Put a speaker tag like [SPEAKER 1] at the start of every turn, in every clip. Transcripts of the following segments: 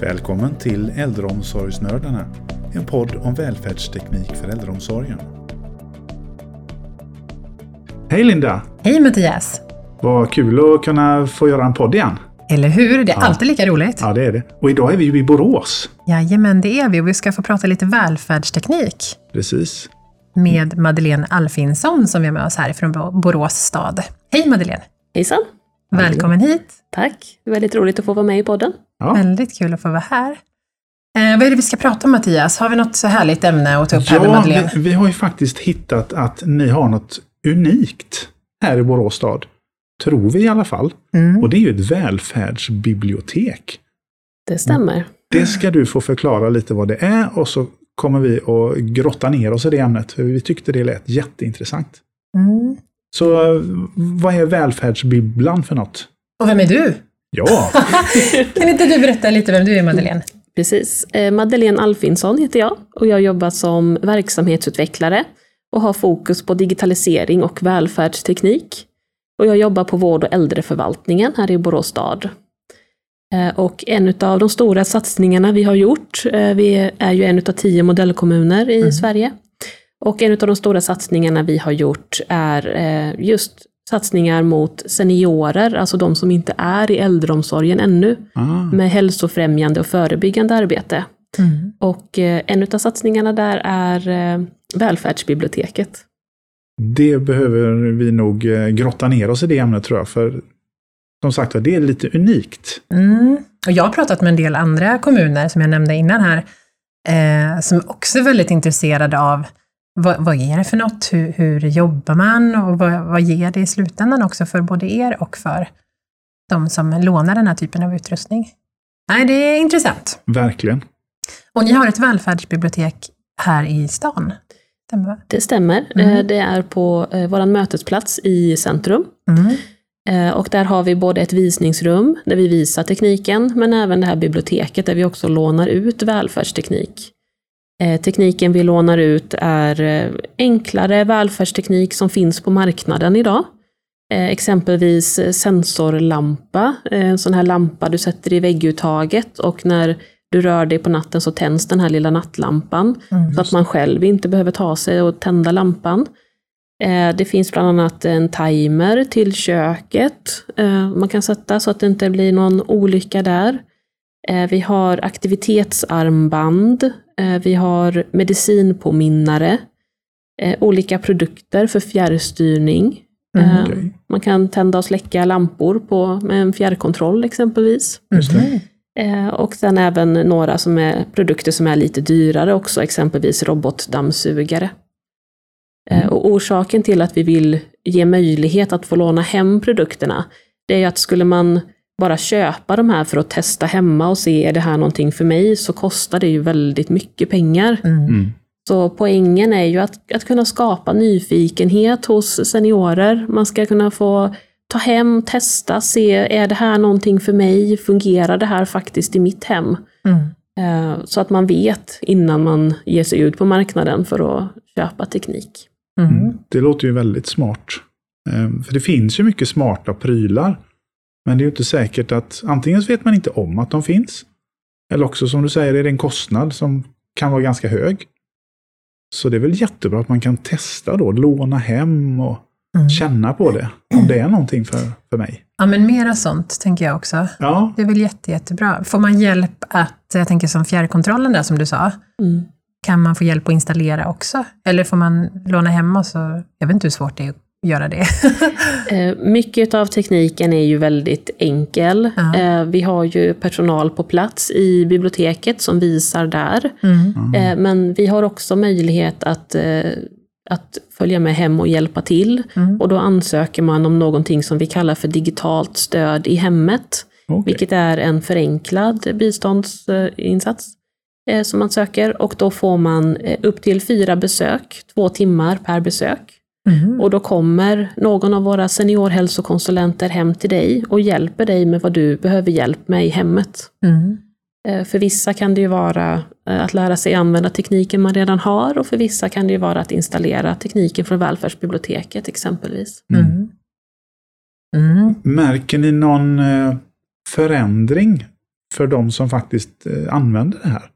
[SPEAKER 1] Välkommen till Äldreomsorgsnördarna, en podd om välfärdsteknik för äldreomsorgen. Hej Linda!
[SPEAKER 2] Hej Mattias!
[SPEAKER 1] Vad kul att kunna få göra en podd igen.
[SPEAKER 2] Eller hur? Det är ja. alltid lika roligt.
[SPEAKER 1] Ja, det är det. Och idag är vi ju i Borås.
[SPEAKER 2] Jajamän, det är vi och vi ska få prata lite välfärdsteknik.
[SPEAKER 1] Precis.
[SPEAKER 2] Med Madeleine Alfinsson som vi har med oss här från Borås stad. Hej Madeleine!
[SPEAKER 3] Hejsan!
[SPEAKER 2] Välkommen hit!
[SPEAKER 3] Tack! Väldigt roligt att få vara med i podden.
[SPEAKER 2] Ja. Väldigt kul att få vara här. Eh, vad är det vi ska prata om Mattias? Har vi något så härligt ämne att ta upp ja, här med Madeleine?
[SPEAKER 1] Vi, vi har ju faktiskt hittat att ni har något unikt här i Borås stad. Tror vi i alla fall. Mm. Och det är ju ett välfärdsbibliotek.
[SPEAKER 3] Det stämmer.
[SPEAKER 1] Det ska du få förklara lite vad det är och så kommer vi att grotta ner oss i det ämnet. För vi tyckte det lät jätteintressant. Mm. Så vad är välfärdsbibblan för något?
[SPEAKER 2] Och vem är du?
[SPEAKER 1] Ja!
[SPEAKER 2] kan inte du berätta lite vem du är, Madeleine?
[SPEAKER 3] Precis. Eh, Madeleine Alfinsson heter jag och jag jobbar som verksamhetsutvecklare och har fokus på digitalisering och välfärdsteknik. Och jag jobbar på vård och äldreförvaltningen här i Borås stad. Eh, och en av de stora satsningarna vi har gjort, eh, vi är ju en av tio modellkommuner i mm. Sverige. Och en av de stora satsningarna vi har gjort är just satsningar mot seniorer, alltså de som inte är i äldreomsorgen ännu, ah. med hälsofrämjande och förebyggande arbete. Mm. Och eh, en av satsningarna där är eh, välfärdsbiblioteket.
[SPEAKER 1] Det behöver vi nog eh, grotta ner oss i det ämnet tror jag, för som sagt det är lite unikt.
[SPEAKER 2] Mm. Och jag har pratat med en del andra kommuner, som jag nämnde innan här, eh, som också är väldigt intresserade av vad, vad är det för något? Hur, hur jobbar man? Och vad, vad ger det i slutändan också för både er och för de som lånar den här typen av utrustning? Nej, det är intressant.
[SPEAKER 1] Verkligen.
[SPEAKER 2] Och ni har ett välfärdsbibliotek här i stan?
[SPEAKER 3] Stämmer, det stämmer. Mm. Det är på eh, vår mötesplats i centrum. Mm. Eh, och där har vi både ett visningsrum där vi visar tekniken, men även det här biblioteket där vi också lånar ut välfärdsteknik. Eh, tekniken vi lånar ut är eh, enklare välfärdsteknik som finns på marknaden idag. Eh, exempelvis sensorlampa, en sån här lampa du sätter i vägguttaget och när du rör dig på natten så tänds den här lilla nattlampan. Mm, så att man själv inte behöver ta sig och tända lampan. Det finns bland annat en timer till köket man kan sätta så att det inte blir någon olycka där. Vi har aktivitetsarmband vi har medicinpåminnare, eh, olika produkter för fjärrstyrning. Mm, okay. Man kan tända och släcka lampor på, med en fjärrkontroll exempelvis. Mm. Och sen även några som är produkter som är lite dyrare också, exempelvis robotdammsugare. Mm. Och orsaken till att vi vill ge möjlighet att få låna hem produkterna, det är att skulle man bara köpa de här för att testa hemma och se, är det här någonting för mig? Så kostar det ju väldigt mycket pengar. Mm. mm. Så poängen är ju att, att kunna skapa nyfikenhet hos seniorer. Man ska kunna få ta hem, testa, se, är det här någonting för mig? Fungerar det här faktiskt i mitt hem? Mm. Eh, så att man vet innan man ger sig ut på marknaden för att köpa teknik.
[SPEAKER 1] Mm. Det låter ju väldigt smart. Eh, för det finns ju mycket smarta prylar. Men det är ju inte säkert att antingen så vet man inte om att de finns. Eller också som du säger är det en kostnad som kan vara ganska hög. Så det är väl jättebra att man kan testa då, låna hem och mm. känna på det. Om det är någonting för, för mig.
[SPEAKER 2] Ja, men mera sånt tänker jag också. Ja. Det är väl jätte, jättebra. Får man hjälp att, jag tänker som fjärrkontrollen där som du sa, mm. kan man få hjälp att installera också? Eller får man låna hem och så, jag vet inte hur svårt det är göra det?
[SPEAKER 3] Eh, mycket av tekniken är ju väldigt enkel. Ja. Vi har ju personal på plats i biblioteket som visar där. Mm. Mm. Men vi har också möjlighet att, att följa med hem och hjälpa till. Mm. Och då ansöker man om någonting som vi kallar för digitalt stöd i hemmet. Okay. Vilket är en förenklad biståndsinsats som man söker. Och då får man upp till fyra besök, två timmar per besök. Mm. Och då kommer någon av våra seniorhälsokonsulenter hem till dig och hjälper dig med vad du behöver hjälp med i hemmet. Mm. För vissa kan det ju vara eh, att lära sig använda tekniken man redan har och för vissa kan det ju vara att installera tekniken från välfärdsbiblioteket exempelvis. Mm.
[SPEAKER 1] Mm. Märker ni någon eh, förändring för de som faktiskt använder det här?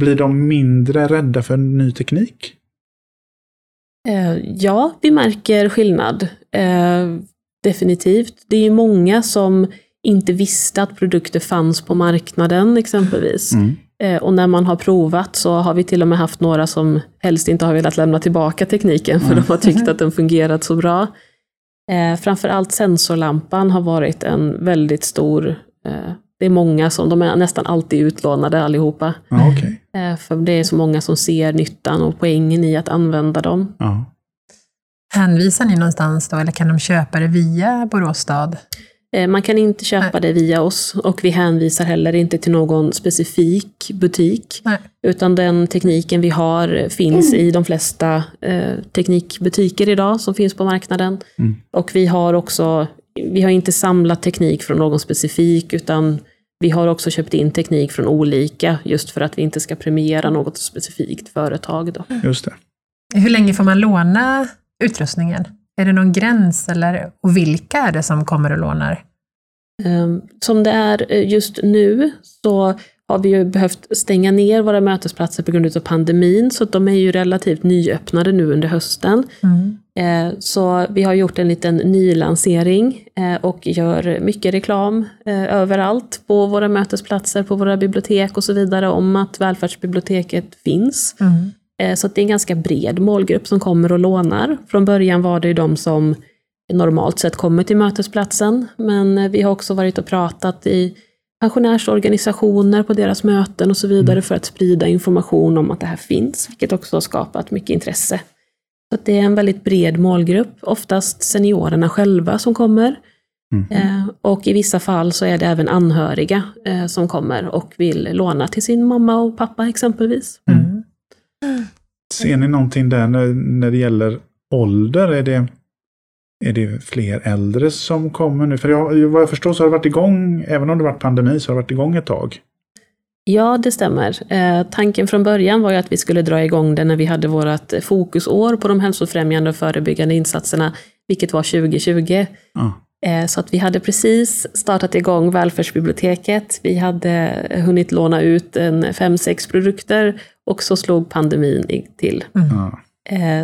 [SPEAKER 1] Blir de mindre rädda för ny teknik?
[SPEAKER 3] Eh, ja, vi märker skillnad. Eh, definitivt. Det är många som inte visste att produkter fanns på marknaden exempelvis. Mm. Eh, och när man har provat så har vi till och med haft några som helst inte har velat lämna tillbaka tekniken för mm. de har tyckt att den fungerat så bra. Eh, framförallt sensorlampan har varit en väldigt stor, eh, det är många som, de är nästan alltid utlånade allihopa.
[SPEAKER 1] Ah, okay.
[SPEAKER 3] eh, för det är så många som ser nyttan och poängen i att använda dem.
[SPEAKER 1] Ah.
[SPEAKER 2] Hänvisar ni någonstans då, eller kan de köpa det via Borås stad?
[SPEAKER 3] Eh, man kan inte köpa Nej. det via oss och vi hänvisar heller inte till någon specifik butik.
[SPEAKER 2] Nej.
[SPEAKER 3] Utan den tekniken vi har finns mm. i de flesta eh, teknikbutiker idag som finns på marknaden.
[SPEAKER 1] Mm.
[SPEAKER 3] Och vi har också, vi har inte samlat teknik från någon specifik utan vi har också köpt in teknik från olika just för att vi inte ska premiera något specifikt företag. Då.
[SPEAKER 1] Just det.
[SPEAKER 2] Hur länge får man låna utrustningen? Är det någon gräns eller, och vilka är det som kommer och lånar?
[SPEAKER 3] Ehm, som det är eh, just nu så har vi ju behövt stänga ner våra mötesplatser på grund av pandemin, så de är ju relativt nyöppnade nu under hösten.
[SPEAKER 2] Mm.
[SPEAKER 3] Eh, så vi har gjort en liten nylansering eh, och gör mycket reklam överallt på våra mötesplatser, på våra bibliotek och så vidare om att välfärdsbiblioteket finns.
[SPEAKER 2] Mm.
[SPEAKER 3] Eh, så det är en ganska bred målgrupp som kommer och lånar. Från början var det ju de som normalt sett kommer till mötesplatsen, men eh, vi har också varit och pratat i pensionärsorganisationer på deras möten och så vidare mm. för att sprida information om att det här finns, vilket också har skapat mycket intresse. Så det är en väldigt bred målgrupp, oftast seniorerna själva som kommer.
[SPEAKER 1] Mm.
[SPEAKER 3] Eh, och i vissa fall så är det även anhöriga som kommer och vill låna till sin mamma och pappa exempelvis.
[SPEAKER 2] Mm.
[SPEAKER 1] Ser ni någonting där när, när det gäller ålder? Är det, är det fler äldre som kommer nu? För jag, vad jag förstår så har det varit igång, även om det varit pandemi, så har det varit igång ett tag.
[SPEAKER 3] Ja, det stämmer. Eh, tanken från början var ju att vi skulle dra igång det när vi hade vårt fokusår på de hälsofrämjande och förebyggande insatserna, vilket var 2020.
[SPEAKER 1] Ah.
[SPEAKER 3] Eh, så att vi hade precis startat igång välfärdsbiblioteket. Vi hade hunnit låna ut en fem, sex produkter och så slog pandemin till.
[SPEAKER 1] Mm.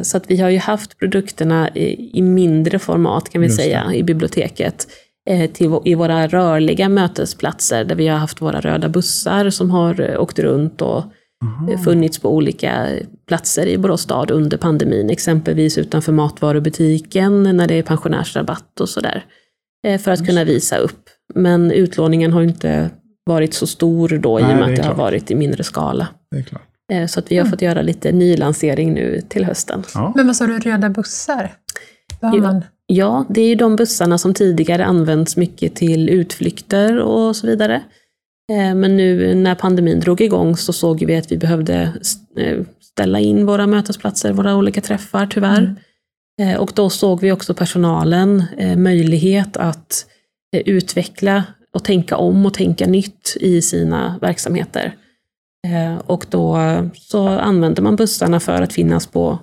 [SPEAKER 3] Så att vi har ju haft produkterna i, mindre format kan vi Just säga det. i biblioteket. Eh, till, I våra rörliga mötesplatser där vi har haft våra röda bussar som har åkt runt och
[SPEAKER 1] Aha.
[SPEAKER 3] funnits på olika platser i Borås stad under pandemin. Exempelvis utanför matvarubutiken när det är pensionärsrabatt och sådär. För att kunna visa upp. Men utlåningen har inte varit så stor då Nej, i och med att det klart. har varit i mindre skala.
[SPEAKER 1] Det är klart.
[SPEAKER 3] Eh, så att vi har mm. fått göra lite nylansering nu till hösten.
[SPEAKER 1] Ja.
[SPEAKER 2] Men vad sa du, röda bussar?
[SPEAKER 3] Ja, man... ja, det är ju de bussarna som tidigare används mycket till utflykter och så vidare. Eh, men nu när pandemin drog igång så såg vi att vi behövde eh, ställa in våra mötesplatser, våra olika träffar tyvärr. Mm. Och då såg vi också personalen möjlighet att utveckla och tänka om och tänka nytt i sina verksamheter. Eh, och då så använder man bussarna för att finnas på,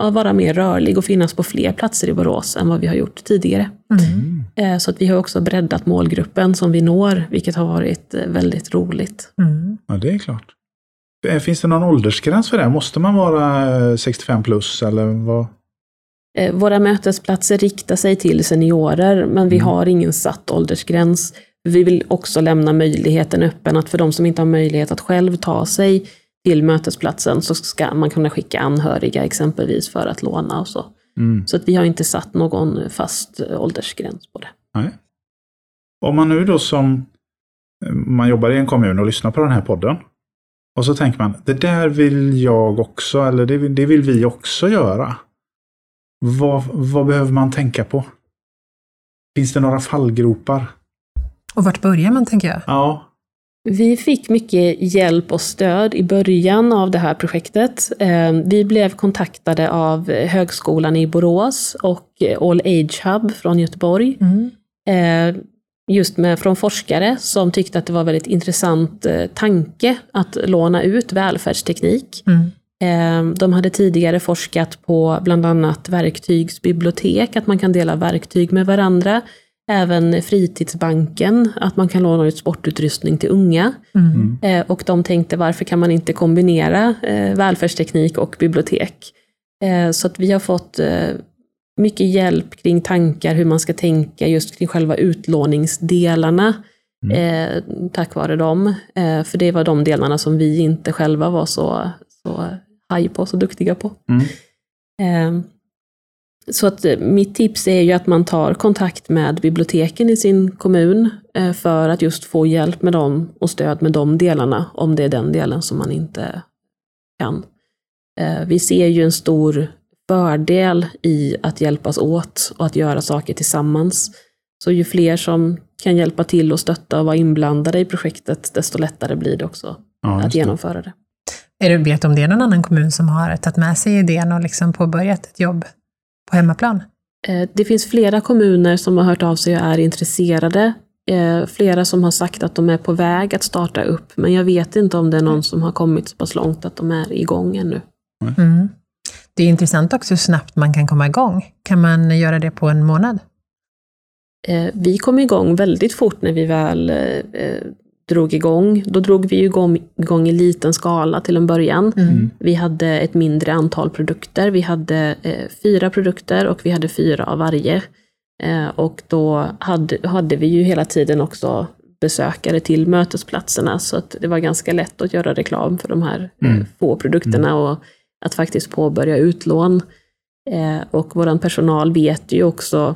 [SPEAKER 3] vara mer rörlig och finnas på fler platser i Borås än vad vi har gjort tidigare.
[SPEAKER 2] Mm.
[SPEAKER 3] Eh, så att vi har också breddat målgruppen som vi når, vilket har varit eh, väldigt roligt.
[SPEAKER 2] Mm.
[SPEAKER 1] Ja, det är klart. Finns det någon åldersgräns för det? Måste man vara 65 plus eller vad?
[SPEAKER 3] Våra mötesplatser riktar sig till seniorer, men vi mm. har ingen satt åldersgräns. Vi vill också lämna möjligheten öppen att för de som inte har möjlighet att själv ta sig till mötesplatsen så ska man kunna skicka anhöriga exempelvis för att låna och så.
[SPEAKER 1] Mm.
[SPEAKER 3] Så att vi har inte satt någon fast åldersgräns på det.
[SPEAKER 1] Nej. Om man nu då som man jobbar i en kommun och lyssnar på den här podden och så tänker man, det där vill jag också, eller det vill, det vill vi också göra. Vad, vad behöver man tänka på? Finns det några fallgropar?
[SPEAKER 2] Och vart börjar man, tänker jag?
[SPEAKER 1] Ja.
[SPEAKER 3] Vi fick mycket hjälp och stöd i början av det här projektet. Eh, vi blev kontaktade av Högskolan i Borås och All Age Hub från Göteborg.
[SPEAKER 2] Mm.
[SPEAKER 3] Eh, just med, från forskare som tyckte att det var väldigt intressant eh, tanke att låna ut välfärdsteknik.
[SPEAKER 2] Mm.
[SPEAKER 3] De hade tidigare forskat på bland annat verktygsbibliotek, att man kan dela verktyg med varandra. Även fritidsbanken, att man kan låna ut sportutrustning till unga.
[SPEAKER 2] Mm.
[SPEAKER 3] Eh, och de tänkte varför kan man inte kombinera eh, välfärdsteknik och bibliotek? Eh, så att vi har fått mycket hjälp kring tankar hur man ska tänka just kring själva utlåningsdelarna. Eh, tack vare dem. För det var de delarna som vi inte själva var så, så haj på, så duktiga på.
[SPEAKER 1] Mm.
[SPEAKER 3] Så att eh, mitt tips är ju att man tar kontakt med biblioteken i sin kommun eh, för att just få hjälp med dem och stöd med de delarna, om det är den delen som man inte kan. Eh, Vi ser ju en stor fördel i att hjälpas åt och att göra saker tillsammans. Så ju fler som kan hjälpa till och stötta och vara inblandade i projektet, desto lättare blir det också
[SPEAKER 1] Ja,
[SPEAKER 3] att genomföra det.
[SPEAKER 2] Är du vet om det är någon annan kommun som har tagit med sig idén och liksom påbörjat ett jobb på hemmaplan?
[SPEAKER 3] Eh, Det finns flera kommuner som har hört av sig och är intresserade. Eh, Flera som har sagt att de är på väg att starta upp, men jag vet inte om det är någon som har kommit så pass långt att de är igång ännu.
[SPEAKER 2] Mm. Det är intressant också hur snabbt man kan komma igång. Kan man göra det på en månad?
[SPEAKER 3] Eh, Vi kom igång väldigt fort när vi väl drog igång. Då drog vi igång, igång i liten skala till en början.
[SPEAKER 2] Mm.
[SPEAKER 3] Vi hade ett mindre antal produkter. Vi hade eh, fyra produkter och vi hade fyra av varje. Eh, och då hade, hade vi ju hela tiden också besökare till mötesplatserna, så att det var ganska lätt att göra reklam för de här eh,
[SPEAKER 1] Mm.
[SPEAKER 3] få produkterna och att faktiskt påbörja utlån. Eh, och vår personal vet ju också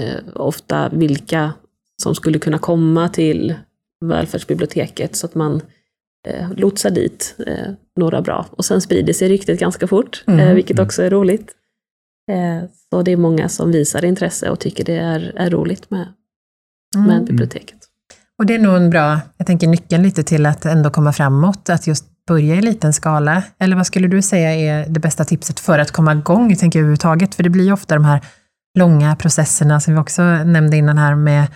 [SPEAKER 3] eh, ofta vilka som skulle kunna komma till välfärdsbiblioteket så att man eh, lotsar dit eh, några bra. Och sen sprider sig ryktet ganska fort,
[SPEAKER 2] Mm.
[SPEAKER 3] eh, vilket också är roligt. Eh, så det är många som visar intresse och tycker det är, är roligt med, med
[SPEAKER 2] Mm.
[SPEAKER 3] biblioteket.
[SPEAKER 2] Och det är nog en bra, jag tänker nyckeln lite till att ändå komma framåt, att just börja i liten skala. Eller vad skulle du säga är det bästa tipset för att komma igång, tänker jag överhuvudtaget? För det blir ju ofta de här långa processerna som vi också nämnde innan här med,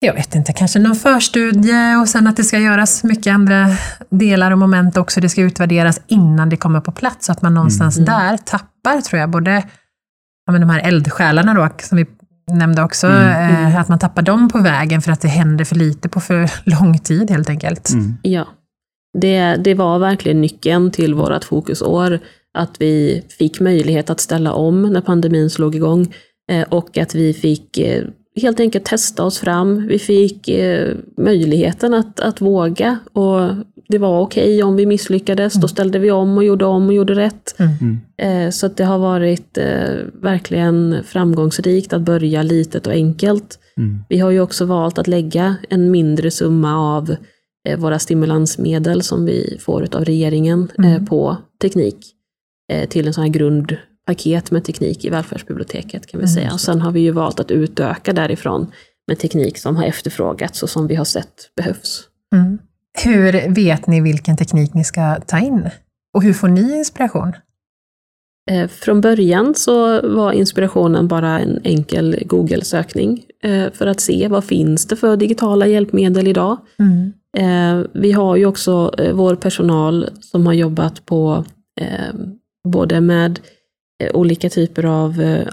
[SPEAKER 2] jag vet inte, kanske någon förstudie och sen att det ska göras mycket andra delar och moment också. Det ska utvärderas innan det kommer på plats, så att man någonstans
[SPEAKER 3] Mm.
[SPEAKER 2] där tappar, tror jag, både ja, men de här eldsjälarna då, som vi nämnde också,
[SPEAKER 1] Mm.
[SPEAKER 2] eh, att man tappar dem på vägen för att det händer för lite på för lång tid helt enkelt.
[SPEAKER 1] Mm.
[SPEAKER 3] Ja, det, det var verkligen nyckeln till vårt fokusår. Att vi fick möjlighet att ställa om när pandemin slog igång eh, och att vi fick eh, helt enkelt testa oss fram. Vi fick eh, möjligheten att, att våga och det var okej om vi misslyckades. Då ställde vi om och gjorde om och gjorde rätt.
[SPEAKER 1] Mm.
[SPEAKER 3] Eh, Så att det har varit eh, verkligen framgångsrikt att börja litet och enkelt.
[SPEAKER 1] Mm.
[SPEAKER 3] Vi har ju också valt att lägga en mindre summa av eh, våra stimulansmedel som vi får av regeringen
[SPEAKER 2] Mm.
[SPEAKER 3] på teknik till en sån här grundpaket med teknik i välfärdsbiblioteket kan vi
[SPEAKER 2] Mm,
[SPEAKER 3] säga. Och sen har vi ju valt att utöka därifrån med teknik som har efterfrågats och som vi har sett behövs.
[SPEAKER 2] Mm. Hur vet ni vilken teknik ni ska ta in? Och hur får ni inspiration?
[SPEAKER 3] Eh, Från början så var inspirationen bara en enkel Google-sökning eh, för att se vad finns det för digitala hjälpmedel idag.
[SPEAKER 2] Mm.
[SPEAKER 3] Eh, vi har ju också vår personal som har jobbat på både med olika typer av eh,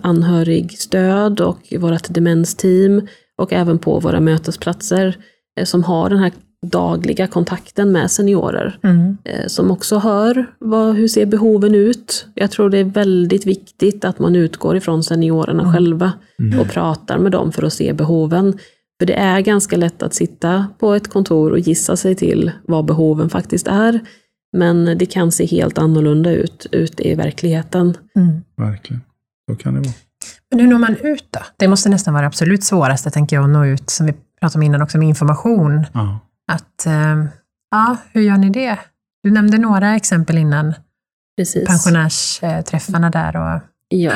[SPEAKER 3] anhörigstöd och vårt demensteam och även på våra mötesplatser eh, som har den här dagliga kontakten med seniorer
[SPEAKER 2] Mm.
[SPEAKER 3] eh, som också hör vad, hur ser behoven ut. Jag tror det är väldigt viktigt att man utgår ifrån seniorerna
[SPEAKER 2] Mm.
[SPEAKER 3] själva
[SPEAKER 1] Mm.
[SPEAKER 3] och pratar med dem för att se behoven. För det är ganska lätt att sitta på ett kontor och gissa sig till vad behoven faktiskt är. Men det kan se helt annorlunda ut ute i verkligheten.
[SPEAKER 2] Mm.
[SPEAKER 1] Verkligen. Så kan det vara.
[SPEAKER 2] Men hur når man ut då? Det måste nästan vara det absolut svåraste, tänker jag, att nå ut, som vi pratade om innan också, med information.
[SPEAKER 1] Ja.
[SPEAKER 2] Att, eh, ja, hur gör ni det? Du nämnde några exempel innan,
[SPEAKER 3] Precis.
[SPEAKER 2] pensionärsträffarna där och...
[SPEAKER 3] Ja.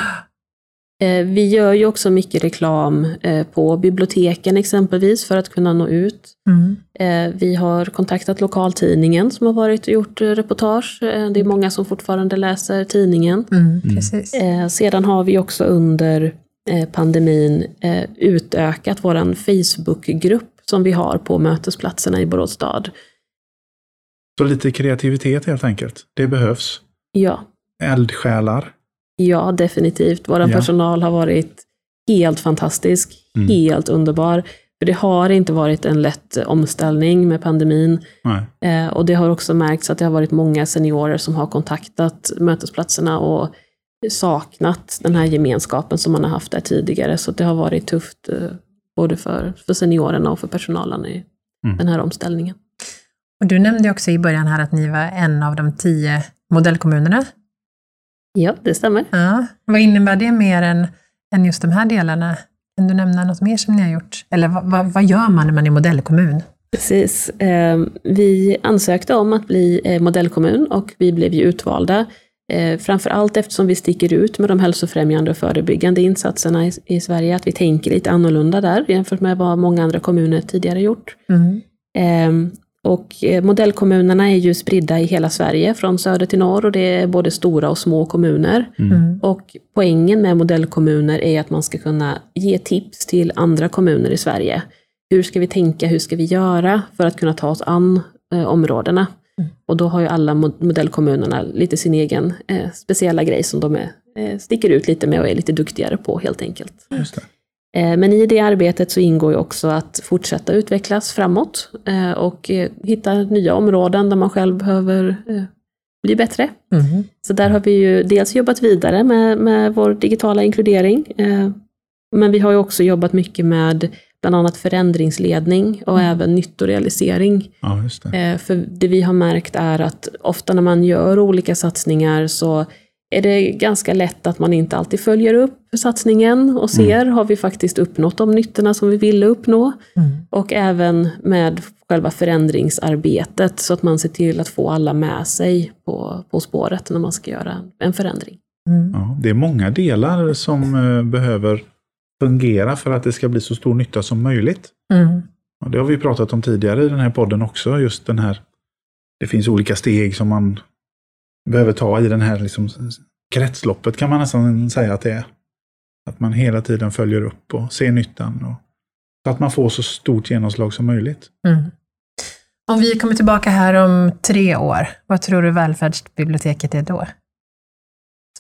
[SPEAKER 3] Eh, Vi gör ju också mycket reklam eh, på biblioteken exempelvis för att kunna nå ut.
[SPEAKER 2] Mm.
[SPEAKER 3] Eh, Vi har kontaktat lokaltidningen som har varit och gjort reportage. Det är många som fortfarande läser tidningen.
[SPEAKER 2] Mm, precis.
[SPEAKER 3] Eh, Sedan har vi också under pandemin utökat vår Facebookgrupp som vi har på mötesplatserna i Borås stad.
[SPEAKER 1] Så lite kreativitet helt enkelt. Det behövs.
[SPEAKER 3] Ja,
[SPEAKER 1] Eldsjälar.
[SPEAKER 3] Ja definitivt. Vår
[SPEAKER 1] Ja.
[SPEAKER 3] personal har varit helt fantastisk,
[SPEAKER 1] Mm.
[SPEAKER 3] helt underbar. För det har inte varit en lätt omställning med pandemin.
[SPEAKER 1] Nej.
[SPEAKER 3] Eh, och det har också märkts att det har varit många seniorer som har kontaktat mötesplatserna och saknat den här gemenskapen som man har haft där tidigare. Så det har varit tufft eh, både för, för seniorerna och för personalen i
[SPEAKER 1] Mm.
[SPEAKER 3] den här omställningen.
[SPEAKER 2] Och du nämnde också i början här att ni var en av de tio modellkommunerna.
[SPEAKER 3] Ja, det stämmer.
[SPEAKER 2] Ja. Vad innebär det mer än, än just de här delarna? Kan du nämna något mer som ni har gjort? Eller vad, vad, vad gör man när man är modellkommun?
[SPEAKER 3] Precis. Eh, Vi ansökte om att bli eh, modellkommun och vi blev ju utvalda. Eh, Framför allt eftersom vi sticker ut med de hälsofrämjande och förebyggande insatserna i, i Sverige, att vi tänker lite annorlunda där jämfört med vad många andra kommuner tidigare gjort.
[SPEAKER 2] Mm.
[SPEAKER 3] Och eh, modellkommunerna är ju spridda i hela Sverige, från söder till norr, och det är både stora och små kommuner.
[SPEAKER 2] Mm.
[SPEAKER 3] Och poängen med modellkommuner är att man ska kunna ge tips till andra kommuner i Sverige. Hur ska vi tänka, hur ska vi göra för att kunna ta oss an eh, områdena?
[SPEAKER 2] Mm.
[SPEAKER 3] Och då har ju alla mod- modellkommunerna lite sin egen eh, speciella grej som de är, eh, sticker ut lite med och är lite duktigare på helt enkelt.
[SPEAKER 1] Just det.
[SPEAKER 3] Eh, Men i det arbetet så ingår ju också att fortsätta utvecklas framåt eh, och eh, hitta nya områden där man själv behöver eh, bli bättre.
[SPEAKER 2] Mm.
[SPEAKER 3] Så där har vi ju dels jobbat vidare med, med vår digitala inkludering, men vi har ju också jobbat mycket med bland annat förändringsledning och även nyttorealisering.
[SPEAKER 1] Ja, det.
[SPEAKER 3] För det vi har märkt är att ofta när man gör olika satsningar så är det ganska lätt att man inte alltid följer upp satsningen och ser, har vi faktiskt uppnått de nyttorna som vi ville uppnå?
[SPEAKER 2] Mm.
[SPEAKER 3] Och även med själva förändringsarbetet så att man ser till att få alla med sig på, på spåret när man ska göra en förändring.
[SPEAKER 2] Mm.
[SPEAKER 1] Ja, det är många delar som eh, behöver fungera för att det ska bli så stor nytta som möjligt.
[SPEAKER 2] Mm.
[SPEAKER 1] Och det har vi pratat om tidigare i den här podden också, just den här, det finns olika steg som man behöver ta i den här liksom, kretsloppet kan man nästan säga att det är. Att man hela tiden följer upp och ser nyttan. Och, så att man får så stort genomslag som möjligt.
[SPEAKER 2] Mm. Om vi kommer tillbaka här om tre år, vad tror du välfärdsbiblioteket är då?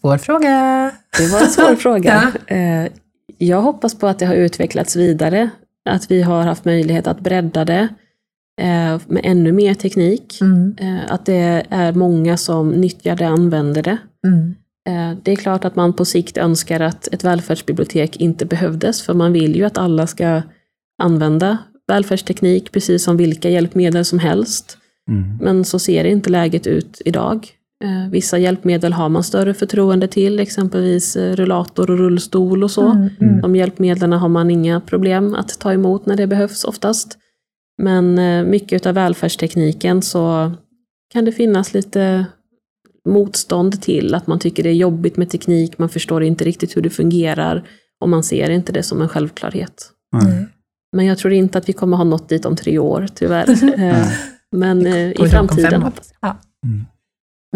[SPEAKER 2] Svår fråga.
[SPEAKER 3] Det var en svår fråga.
[SPEAKER 2] Ja.
[SPEAKER 3] Eh, Jag hoppas på att det har utvecklats vidare, att vi har haft möjlighet att bredda det med ännu mer teknik.
[SPEAKER 2] Mm.
[SPEAKER 3] Eh, Att det är många som nyttjar det, använder det.
[SPEAKER 2] Mm.
[SPEAKER 3] Eh, Det är klart att man på sikt önskar att ett välfärdsbibliotek inte behövdes, för man vill ju att alla ska använda välfärdsteknik precis som vilka hjälpmedel som helst.
[SPEAKER 1] Mm.
[SPEAKER 3] Men så ser inte läget ut idag. Eh, Vissa hjälpmedel har man större förtroende till, exempelvis eh, rullator och rullstol och så.
[SPEAKER 2] Mm. Mm.
[SPEAKER 3] De hjälpmedlen har man inga problem att ta emot när det behövs oftast. Men eh, mycket av välfärdstekniken så kan det finnas lite motstånd till att man tycker det är jobbigt med teknik, man förstår inte riktigt hur det fungerar och man ser inte det som en självklarhet.
[SPEAKER 1] Nej.
[SPEAKER 3] Men jag tror inte att vi kommer ha nått dit om tre år, tyvärr. Eh, Men eh, i framtiden hoppas jag.
[SPEAKER 1] Mm.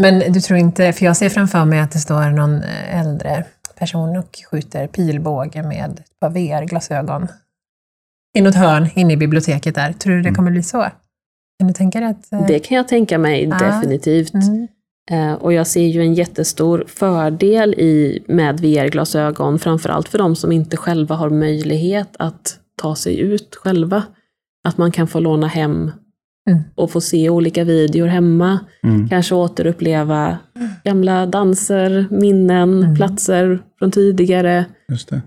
[SPEAKER 2] Men du tror inte, för jag ser framför mig att det står någon äldre person och skjuter pilbåge med ett par VR-glasögon i något hörn inne i biblioteket där. Tror du det
[SPEAKER 1] Mm.
[SPEAKER 2] kommer bli så? Kan du tänka dig att... eh,
[SPEAKER 3] Det kan jag tänka mig
[SPEAKER 2] Ja.
[SPEAKER 3] definitivt.
[SPEAKER 2] Mm.
[SPEAKER 3] Eh, Och jag ser ju en jättestor fördel i, med VR-glasögon, framförallt för de som inte själva har möjlighet att ta sig ut själva. Att man kan få låna hem
[SPEAKER 2] Mm.
[SPEAKER 3] och få se olika videor hemma.
[SPEAKER 1] Mm.
[SPEAKER 3] Kanske återuppleva gamla danser, minnen,
[SPEAKER 2] Mm.
[SPEAKER 3] platser från tidigare.
[SPEAKER 1] Just det.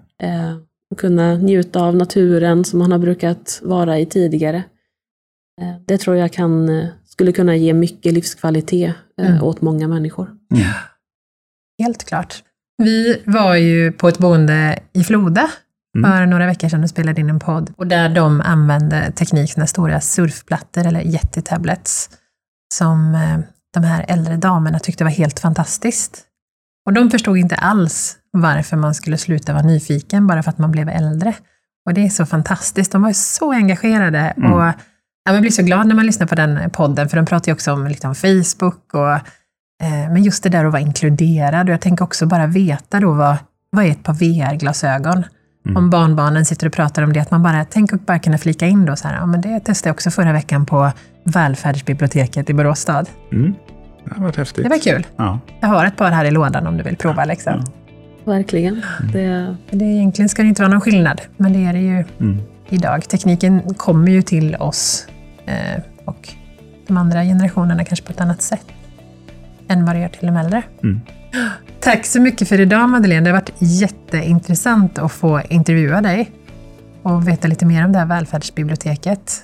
[SPEAKER 3] Och kunna njuta av naturen som man har brukat vara i tidigare. Eh, det tror jag kan, eh, skulle kunna ge mycket livskvalitet eh,
[SPEAKER 2] Mm.
[SPEAKER 3] åt många människor.
[SPEAKER 1] Mm.
[SPEAKER 2] Helt klart. Vi var ju på ett boende i Floda
[SPEAKER 1] Mm.
[SPEAKER 2] för några veckor sedan och spelade in en podd. Och där de använde teknik, såna stora surfplattor eller jättetablets, som de här äldre damerna tyckte var helt fantastiskt. Och de förstod inte alls varför man skulle sluta vara nyfiken bara för att man blev äldre. Och det är så fantastiskt. De var ju så engagerade.
[SPEAKER 1] Mm.
[SPEAKER 2] Och ja, man blir så glad när man lyssnar på den podden, för de pratar ju också om liksom, Facebook och eh, men just det där att vara inkluderad. Och jag tänker också bara veta då vad, vad är ett par VR-glasögon?
[SPEAKER 1] Mm.
[SPEAKER 2] Om barnbarnen sitter och pratar om det, att man bara, tänk att bara kunna flika in då så här, ja men det testade jag också förra veckan på välfärdsbiblioteket i Borås stad.
[SPEAKER 1] Mm. Det varit häftigt.
[SPEAKER 2] Det var kul.
[SPEAKER 1] Ja.
[SPEAKER 2] Jag har ett par här i lådan om du vill prova liksom.
[SPEAKER 1] Ja.
[SPEAKER 3] Verkligen. Det...
[SPEAKER 2] Det egentligen ska det inte vara någon skillnad, men det är det ju
[SPEAKER 1] Mm.
[SPEAKER 2] idag. Tekniken kommer ju till oss eh, och de andra generationerna kanske på ett annat sätt än vad det gör till de äldre.
[SPEAKER 1] Mm.
[SPEAKER 2] Tack så mycket för idag Madeleine. Det har varit jätteintressant att få intervjua dig och veta lite mer om det här välfärdsbiblioteket.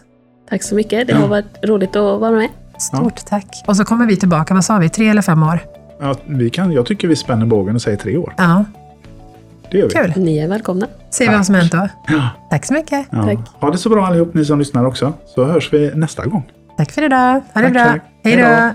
[SPEAKER 3] Tack så mycket. Det har varit roligt att vara med.
[SPEAKER 2] Stort tack. Och så kommer vi tillbaka, vad sa vi, tre eller fem år?
[SPEAKER 1] Ja, vi kan, jag tycker vi spänner bågen och säger tre år.
[SPEAKER 2] Ja,
[SPEAKER 1] Det gör vi.
[SPEAKER 2] kul.
[SPEAKER 3] Ni är välkomna.
[SPEAKER 2] Vi vad som hänt då.
[SPEAKER 1] Ja.
[SPEAKER 2] Tack så mycket.
[SPEAKER 1] Ja.
[SPEAKER 3] Tack.
[SPEAKER 1] Ha det så bra allihop ni som lyssnar också. Så hörs vi nästa gång.
[SPEAKER 2] Tack för idag. Ha det
[SPEAKER 1] Tack,
[SPEAKER 2] bra.
[SPEAKER 1] tack.
[SPEAKER 2] Hej
[SPEAKER 1] då.